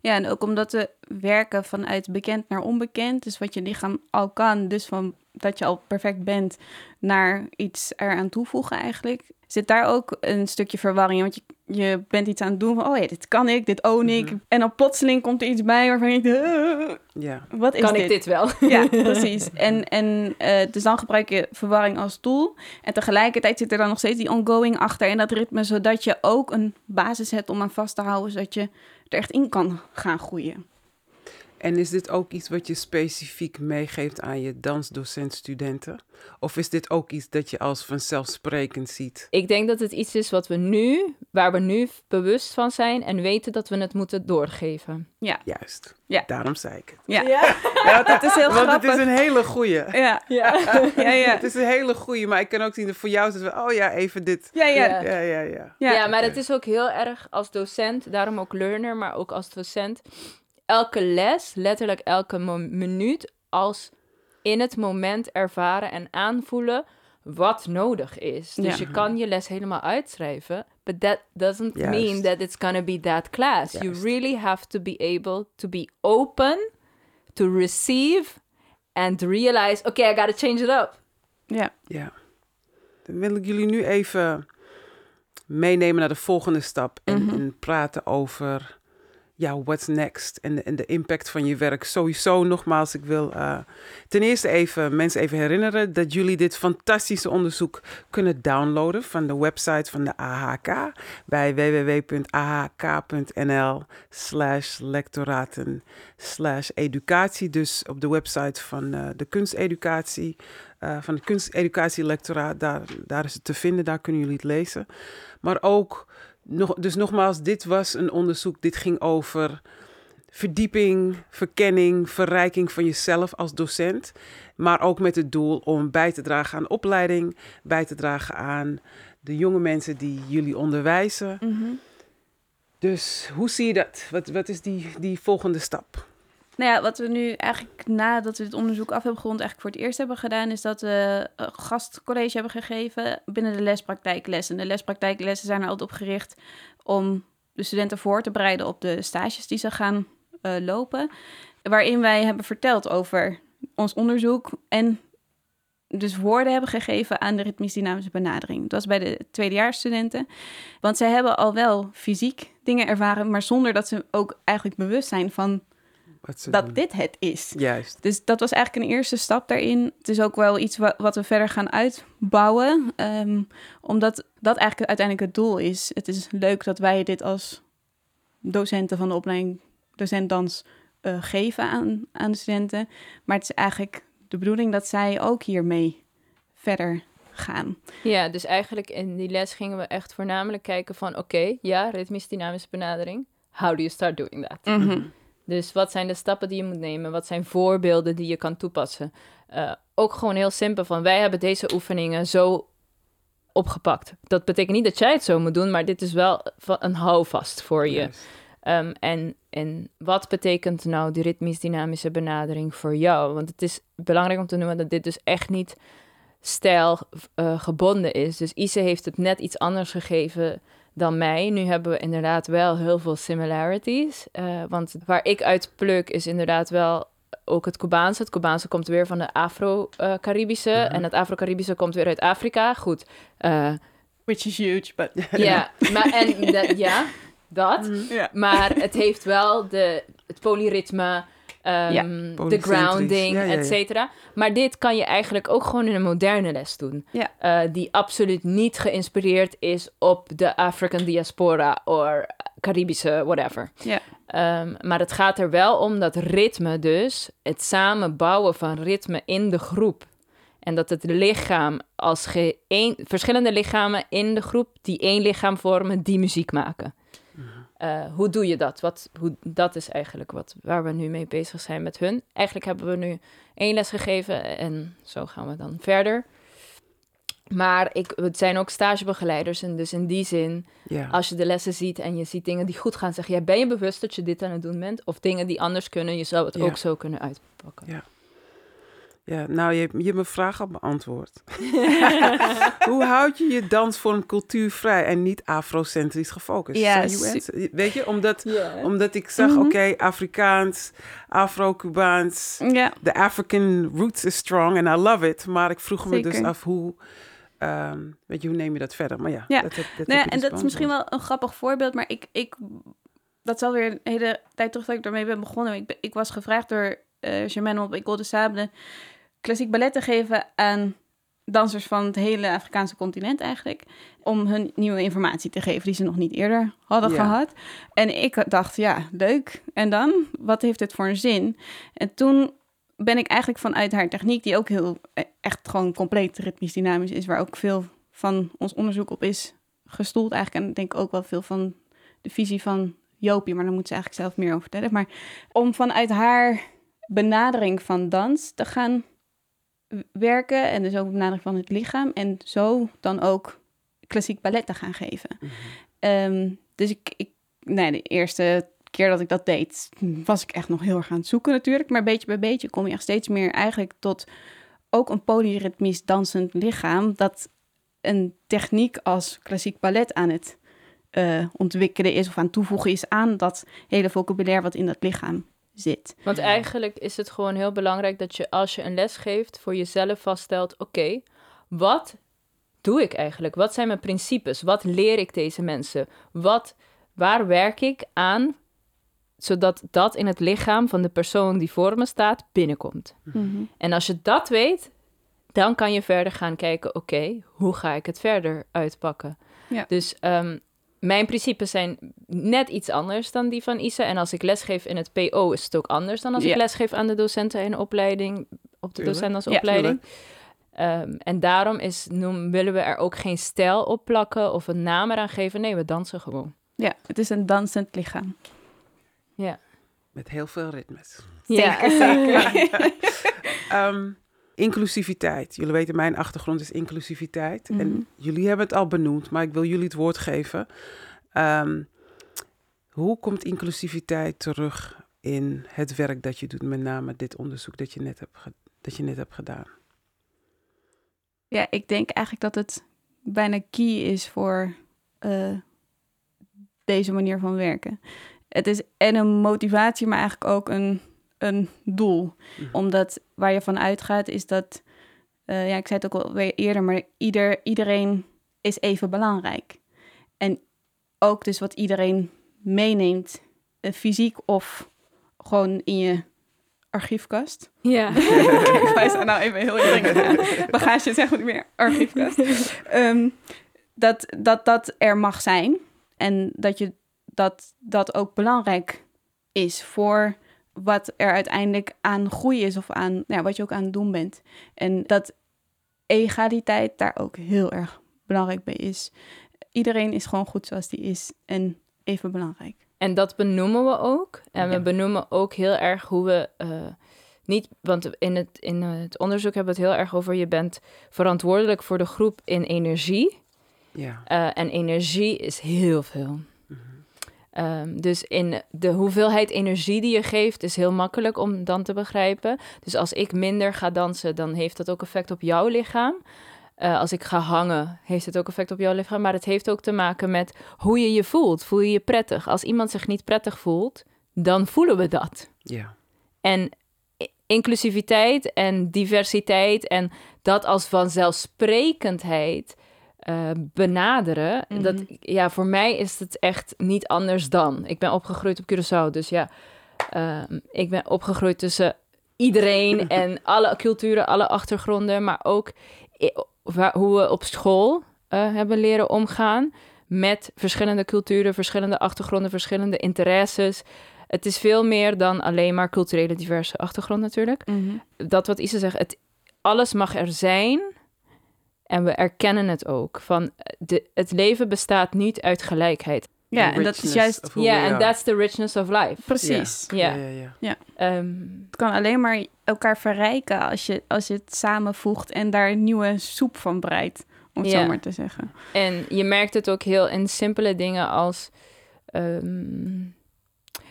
Ja, en ook omdat we werken vanuit bekend naar onbekend. Dus wat je lichaam al kan, dus van dat je al perfect bent, naar iets eraan toevoegen eigenlijk. Zit daar ook een stukje verwarring? Want je, je bent iets aan het doen van, oh ja, dit kan ik, dit own ik. Mhm. En dan plotseling komt er iets bij waarvan ik, uh, Ja, wat is kan dit? ik dit wel? Ja, precies. En, en eh, dus dan gebruik je verwarring als tool. En tegelijkertijd zit er dan nog steeds die ongoing achter en dat ritme, zodat je ook een basis hebt om aan vast te houden, zodat je er echt in kan gaan groeien. En is dit ook iets wat je specifiek meegeeft aan je dansdocent-studenten? Of is dit ook iets dat je als vanzelfsprekend ziet? Ik denk dat het iets is wat we nu, waar we nu bewust van zijn en weten dat we het moeten doorgeven. Juist. Ja. Daarom zei ik het. Ja, ja dat is heel Want het grappig. is een hele goeie. Ja, Ja. ja, ja. Het is een hele goeie, maar ik kan ook zien dat voor jou is het wel, oh ja, even dit. Ja, ja. Ja. Ja, ja, ja. Ja. Ja, maar het is ook heel erg als docent, daarom ook learner, maar ook als docent. Elke les, letterlijk elke minuut, als in het moment ervaren en aanvoelen wat nodig is. Dus Ja. je kan je les helemaal uitschrijven, but that doesn't Juist. mean that it's gonna be that class. You really have to be able to be open to receive and realize, okay, I gotta change it up. Ja. Ja. Dan wil ik jullie nu even meenemen naar de volgende stap en, Mhm. en praten over ja, what's next en en de impact van je werk. Sowieso nogmaals, ik wil eh, ten eerste even mensen even herinneren dat jullie dit fantastische onderzoek kunnen downloaden van de website van de AHK bij www.ahk.nl slash lectoraten slash educatie. Dus op de website van eh, de kunsteducatie, eh, van het kunsteducatielectoraat, daar, daar is het te vinden, daar kunnen jullie het lezen. Maar ook, nog, dus nogmaals, dit was een onderzoek, dit ging over verdieping, verkenning, verrijking van jezelf als docent. Maar ook met het doel om bij te dragen aan opleiding, bij te dragen aan de jonge mensen die jullie onderwijzen. Mhm. Dus hoe zie je dat? Wat, wat is die, die volgende stap? Nou ja, wat we nu eigenlijk nadat we dit onderzoek af hebben gerond, eigenlijk voor het eerst hebben gedaan, is dat we een gastcollege hebben gegeven binnen de lespraktijklessen. De lespraktijklessen zijn er altijd op gericht om de studenten voor te bereiden op de stages die ze gaan eh, lopen. Waarin wij hebben verteld over ons onderzoek en dus woorden hebben gegeven aan de ritmisch-dynamische benadering. Dat was bij de tweedejaarsstudenten. Want zij hebben al wel fysiek dingen ervaren, maar zonder dat ze ook eigenlijk bewust zijn van dat doen? dit het is. Juist. Dus dat was eigenlijk een eerste stap daarin. Het is ook wel iets wa- wat we verder gaan uitbouwen. ehm, omdat dat eigenlijk uiteindelijk het doel is. Het is leuk dat wij dit als docenten van de opleiding docent dans eh, geven aan, aan de studenten. Maar het is eigenlijk de bedoeling dat zij ook hiermee verder gaan. Ja, dus eigenlijk in die les gingen we echt voornamelijk kijken van... oké, ja, ritmisch-dynamische benadering. How do you start doing that? Mhm. Dus wat zijn de stappen die je moet nemen? Wat zijn voorbeelden die je kan toepassen? Eh, ook gewoon heel simpel van... wij hebben deze oefeningen zo opgepakt. Dat betekent niet dat jij het zo moet doen... maar dit is wel een houvast voor je. Um, en, en wat betekent nou die ritmisch-dynamische benadering voor jou? Want het is belangrijk om te noemen dat dit dus echt niet stijl eh, gebonden is. Dus Ise heeft het net iets anders gegeven dan mij. Nu hebben we inderdaad wel heel veel similarities. eh, want waar ik uit pluk is inderdaad wel ook het Cubaanse. Het Cubaanse komt weer van de Afro-Caribische. Mhm. En het Afro-Caribische komt weer uit Afrika. Goed. eh, Which is huge, but... ja, maar en dat- ja, dat. Ja. Maar het heeft wel de, het polyritme, ehm, Ja, de polycentrisch. grounding, Ja, ja, ja. et cetera. Maar dit kan je eigenlijk ook gewoon in een moderne les doen. Eh, die absoluut niet geïnspireerd is op de African diaspora of Caribische whatever. Ja. Ehm, maar het gaat er wel om dat ritme dus, het samenbouwen van ritme in de groep. En dat het lichaam als ge- één, verschillende lichamen in de groep die één lichaam vormen, die muziek maken. Eh, hoe doe je dat? Wat, hoe, dat is eigenlijk wat, waar we nu mee bezig zijn met hun. Eigenlijk hebben we nu één les gegeven en zo gaan we dan verder. Maar ik, het zijn ook stagebegeleiders. En dus in die zin, Ja. als je de lessen ziet en je ziet dingen die goed gaan, zeg jij, ben je bewust dat je dit aan het doen bent? Of dingen die anders kunnen, je zou het Ja. ook zo kunnen uitpakken. Ja. Ja, nou, je, hebt- je mijn vraag al beantwoord. Hoe houd je je dansvorm cultuurvrij en niet afrocentrisch gefocust? Ja, su-? Weet je, omdat, omdat ik zag, Mhm. oké, Afrikaans, Afro-Cubaans, de African roots is strong and I love it. Maar ik vroeg me dus af hoe, ehm, weet je, hoe neem je dat verder? Maar ja, Ja. dat, heb, dat Nou ja, heb je en dus dat is misschien wel een grappig voorbeeld, maar ik, ik dat is alweer een hele tijd terug dat ik daarmee ben begonnen. Ik, ik was gevraagd door eh Germaine op École de Sable klassiek ballet te geven aan dansers van het hele Afrikaanse continent eigenlijk, om hun nieuwe informatie te geven die ze nog niet eerder hadden gehad. En ik dacht, ja, leuk. En dan? Wat heeft dit voor een zin? En toen ben ik eigenlijk vanuit haar techniek, die ook heel eh, echt gewoon compleet ritmisch dynamisch is, waar ook veel van ons onderzoek op is gestoeld eigenlijk. En ik denk ook wel veel van de visie van Jopie, maar daar moet ze eigenlijk zelf meer over vertellen. Maar om vanuit haar benadering van dans te gaan werken en dus ook benadering van het lichaam en zo dan ook klassiek ballet te gaan geven. Mhm. Ehm, dus ik, ik, nee, de eerste keer dat ik dat deed, was ik echt nog heel erg aan het zoeken natuurlijk. Maar beetje bij beetje kom je echt steeds meer eigenlijk tot ook een polyritmisch dansend lichaam dat een techniek als klassiek ballet aan het eh, ontwikkelen is of aan toevoegen is aan dat hele vocabulaire wat in dat lichaam zit. Want eigenlijk is het gewoon heel belangrijk dat je als je een les geeft voor jezelf vaststelt, oké, wat doe ik eigenlijk? Wat zijn mijn principes? Wat leer ik deze mensen? Wat, waar werk ik aan zodat dat in het lichaam van de persoon die voor me staat binnenkomt? En als je dat weet, dan kan je verder gaan kijken, oké, hoe ga ik het verder uitpakken? Ja. Dus ehm, mijn principes zijn net iets anders dan die van Isa. En als ik lesgeef in het PO is het ook anders dan als Ja. ik lesgeef aan de docenten in opleiding, op de docenten als Ja, opleiding. Ehm, en daarom is, noem, willen we er ook geen stijl op plakken of een naam eraan geven. Nee, we dansen gewoon. Ja, het is een dansend lichaam. Ja. Met heel veel ritmes. Ja, zeker. Ehm, inclusiviteit. Jullie weten, mijn achtergrond is inclusiviteit. Mhm. En jullie hebben het al benoemd, maar ik wil jullie het woord geven. Ehm, hoe komt inclusiviteit terug in het werk dat je doet, met name dit onderzoek dat je net hebt, dat je net hebt gedaan? Ja, ik denk eigenlijk dat het bijna key is voor eh, deze manier van werken. Het is en een motivatie, maar eigenlijk ook een, een doel. Mhm. Omdat waar je van uitgaat is dat, eh, ja, ik zei het ook al weer eerder, maar ieder, iedereen is even belangrijk. En ook dus wat iedereen meeneemt, eh, fysiek of gewoon in je archiefkast. ja. Ik wijs daar nou even heel dringend aan. Bagage is echt niet meer archiefkast. Ehm, dat, dat dat er mag zijn. En dat je dat, dat ook belangrijk is voor wat er uiteindelijk aan groei is of aan ja, wat je ook aan het doen bent. En dat egaliteit daar ook heel erg belangrijk bij is. Iedereen is gewoon goed zoals die is en even belangrijk. En dat benoemen we ook. En Ja. we benoemen ook heel erg hoe we eh, niet, want in het, in het onderzoek hebben we het heel erg over je bent verantwoordelijk voor de groep in energie. Ja. Eh, en energie is heel veel. Ehm, dus in de hoeveelheid energie die je geeft is heel makkelijk om dan te begrijpen. Dus als ik minder ga dansen, dan heeft dat ook effect op jouw lichaam. Eh, als ik ga hangen, heeft het ook effect op jouw lichaam. Maar het heeft ook te maken met hoe je je voelt. Voel je je prettig? Als iemand zich niet prettig voelt, dan voelen we dat. Ja. En inclusiviteit en diversiteit en dat als vanzelfsprekendheid eh, benaderen. Mhm. Dat, ja, voor mij is het echt niet anders dan. Ik ben opgegroeid op Curaçao, dus ja, ehm, ik ben opgegroeid tussen iedereen en alle culturen, alle achtergronden, maar ook hoe we op school eh, hebben leren omgaan met verschillende culturen, verschillende achtergronden, verschillende interesses. Het is veel meer dan alleen maar culturele diverse achtergrond natuurlijk. Dat wat Isa zegt, het, alles mag er zijn en we erkennen het ook. Van de, het leven bestaat niet uit gelijkheid. Ja, en dat is juist... Ja, en that's the richness of life. Precies. Ja. ja, ja, ja. Ehm, Het kan alleen maar elkaar verrijken als je, als je het samenvoegt en daar een nieuwe soep van breidt, om het Ja. zo maar te zeggen. En je merkt het ook heel in simpele dingen als. ehm,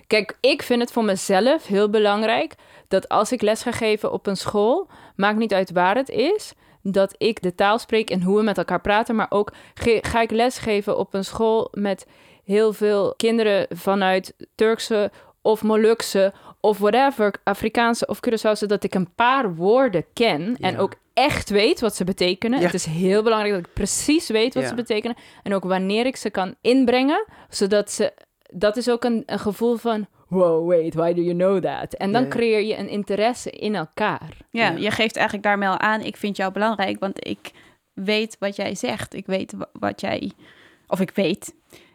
Kijk, ik vind het voor mezelf heel belangrijk dat als ik les ga geven op een school, maakt niet uit waar het is, dat ik de taal spreek en hoe we met elkaar praten. Maar ook ge- ga ik lesgeven op een school met heel veel kinderen vanuit Turkse of Molukse of whatever, Afrikaanse of Curaçao, zodat ik een paar woorden ken en Ja. ook echt weet wat ze betekenen. Ja. Het is heel belangrijk dat ik precies weet wat Ja. ze betekenen en ook wanneer ik ze kan inbrengen, zodat ze dat is ook een, een gevoel van wow, wait, why do you know that? En dan creëer je een interesse in elkaar. Ja, je geeft eigenlijk daarmee al aan, ik vind jou belangrijk, want ik weet wat jij zegt. Ik weet wa- wat jij, of ik weet,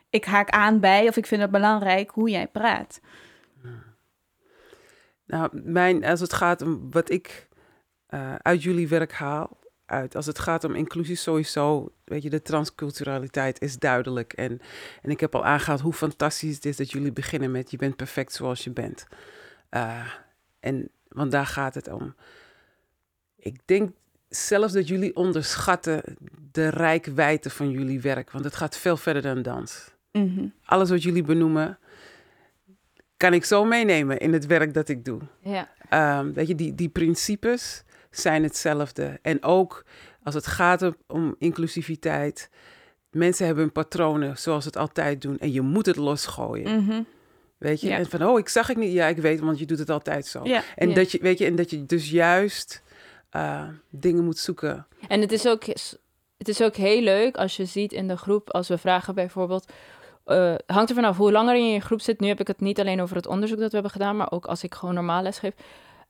ik haak aan bij, of ik vind het belangrijk hoe jij praat. Nou, mijn, als het gaat om wat ik eh, uit jullie werk haal, uit, als het gaat om inclusie sowieso, weet je, de transculturaliteit is duidelijk. En, en ik heb al aangehaald hoe fantastisch het is dat jullie beginnen met je bent perfect zoals je bent. Eh, en, want daar gaat het om. Ik denk zelfs dat jullie onderschatten de rijkwijde van jullie werk, want het gaat veel verder dan dans Mhm. alles wat jullie benoemen, kan ik zo meenemen in het werk dat ik doe. Ja. Ehm, weet je, die, die principes zijn hetzelfde. En ook als het gaat om, inclusiviteit, mensen hebben hun patronen zoals ze het altijd doen. En je moet het losgooien. Mhm. Weet je? Ja. En van, oh, ik zag het niet. Ja, ik weet, want je doet het altijd zo. Ja. En, Ja. dat je, weet je, en dat je dus juist eh, dingen moet zoeken. En het is, ook, het is ook heel leuk als je ziet in de groep, als we vragen bijvoorbeeld, eh, hangt er vanaf hoe langer je in je groep zit. Nu heb ik het niet alleen over het onderzoek dat we hebben gedaan, maar ook als ik gewoon normaal les geef.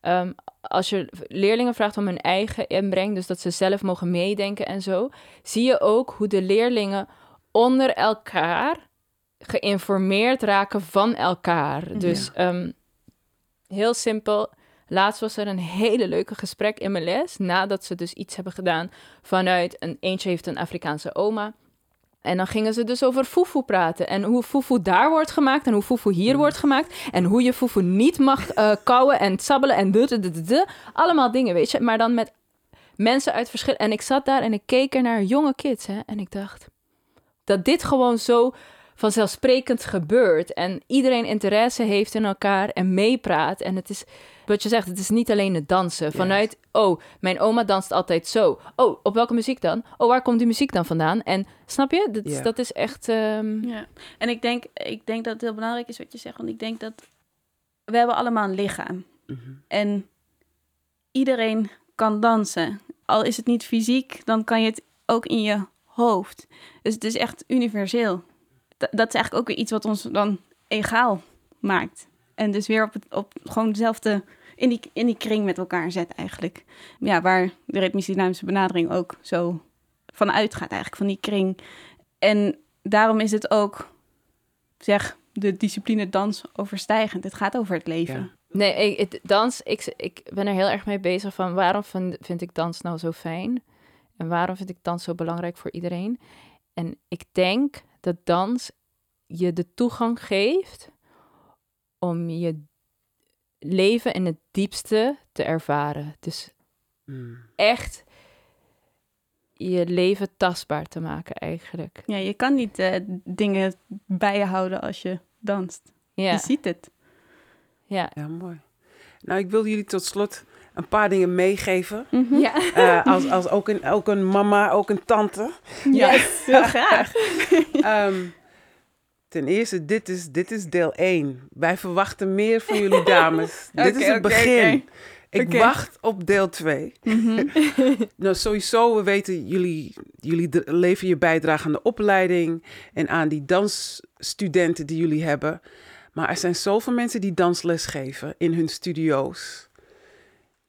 Ehm, als je leerlingen vraagt om hun eigen inbreng, dus dat ze zelf mogen meedenken en zo, zie je ook hoe de leerlingen onder elkaar geïnformeerd raken van elkaar. Dus ehm, heel simpel. Laatst was er een hele leuke gesprek in mijn les, nadat ze dus iets hebben gedaan vanuit een eentje heeft een Afrikaanse oma. En dan gingen ze dus over fufu praten. En hoe fufu daar wordt gemaakt en hoe fufu hier wordt gemaakt. En hoe je fufu niet mag eh kauwen en sabbelen en du. Allemaal dingen, weet je. Maar dan met mensen uit verschil. En ik zat daar en ik keek er naar jonge kids. Hè, en ik dacht dat dit gewoon zo vanzelfsprekend gebeurt. En iedereen interesse heeft in elkaar en meepraat. En het is, wat je zegt, het is niet alleen het dansen. Vanuit, oh, mijn oma danst altijd zo. Oh, op welke muziek dan? Oh, waar komt die muziek dan vandaan? En snap je? Dat, dat is echt... ehm, Ja, en ik denk, ik denk dat het heel belangrijk is wat je zegt. Want ik denk dat we hebben allemaal een lichaam. Mhm. En iedereen kan dansen. Al is het niet fysiek, dan kan je het ook in je hoofd. Dus het is echt universeel. D- dat is eigenlijk ook weer iets wat ons dan egaal maakt. En dus weer op, het, op gewoon dezelfde, in die, in die kring met elkaar zet eigenlijk. Ja, waar de ritmisch-dynamische benadering ook zo van uitgaat eigenlijk, van die kring. En daarom is het ook, zeg, de discipline dans overstijgend. Het gaat over het leven. Nee, ik, dans, ik, ik ben er heel erg mee bezig van waarom vind, vind ik dans nou zo fijn? En waarom vind ik dans zo belangrijk voor iedereen? En ik denk dat dans je de toegang geeft om je leven in het diepste te ervaren. Dus Mm. echt je leven tastbaar te maken eigenlijk. Ja, je kan niet eh, dingen bijhouden als je danst. Ja, Je ziet het. ja. Ja, mooi. Nou, ik wil jullie tot slot een paar dingen meegeven. ja. Eh, als als ook, een, ook een mama, ook een tante. Ja, heel graag. Ehm, ten eerste, dit is, dit is deel 1. Wij verwachten meer van jullie dames. dit is het begin. Ik wacht op deel 2. Mhm. Nou, sowieso, we weten, jullie, jullie leveren je bijdrage aan de opleiding en aan die dansstudenten die jullie hebben. Maar er zijn zoveel mensen die dansles geven in hun studio's,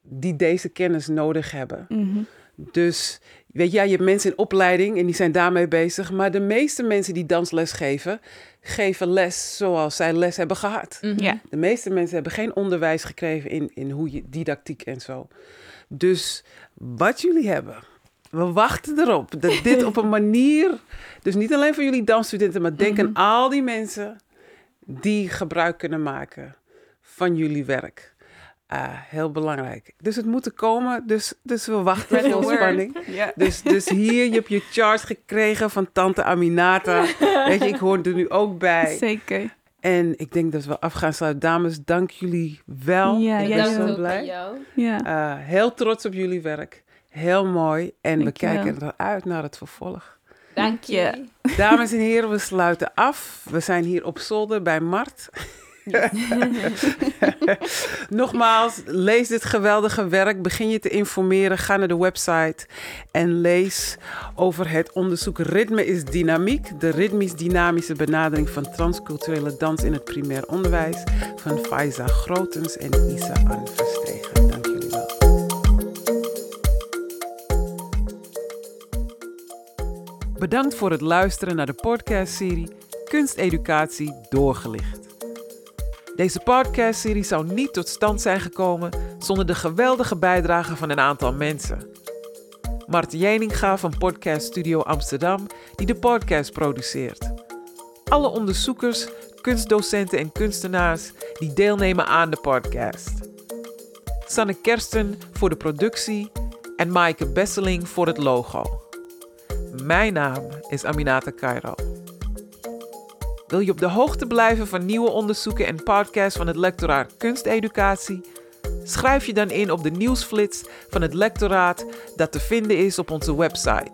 die deze kennis nodig hebben. Mhm. Dus weet je, ja, je hebt mensen in opleiding en die zijn daarmee bezig. Maar de meeste mensen die dansles geven, geven les zoals zij les hebben gehad. Mhm. Ja. De meeste mensen hebben geen onderwijs gekregen in, in hoe je didactiek en zo. Dus wat jullie hebben, we wachten erop dat dit op een manier, dus niet alleen voor jullie dansstudenten, maar denk aan al die mensen die gebruik kunnen maken van jullie werk. Ah, heel belangrijk. Dus het moet er komen, dus, dus we wachten vol word. spanning. Ja. Dus, dus hier, je hebt je charge gekregen van tante Aminata. Weet je, ik hoor er nu ook bij. Zeker. En ik denk dat we af gaan sluiten. Dames, dank jullie wel. Ja, ik ben zo blij. jou. Ja. Eh, heel trots op jullie werk. Heel mooi. En we kijken eruit naar het vervolg. Dank je. je. Dames en heren, we sluiten af. We zijn hier op zolder bij Mart. Nogmaals, lees dit geweldige werk. Begin je te informeren. Ga naar de website en lees over het onderzoek Ritme is Dynamiek. De ritmisch-dynamische benadering van transculturele dans in het primair onderwijs. Van Faiza Grotens en Isa Ann Verstegen. Dank jullie wel. Bedankt voor het luisteren naar de podcastserie Kunsteducatie doorgelicht. Deze podcastserie zou niet tot stand zijn gekomen zonder de geweldige bijdrage van een aantal mensen. Mart Jeninga van Podcast Studio Amsterdam, die de podcast produceert. Alle onderzoekers, kunstdocenten en kunstenaars die deelnemen aan de podcast. Sanne Kersten voor de productie en Maaike Besseling voor het logo. Mijn naam is Aminata Cairo. Wil je op de hoogte blijven van nieuwe onderzoeken en podcasts van het lectoraat Kunsteducatie? Schrijf je dan in op de nieuwsflits van het lectoraat dat te vinden is op onze website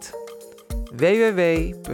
www.ahk.nl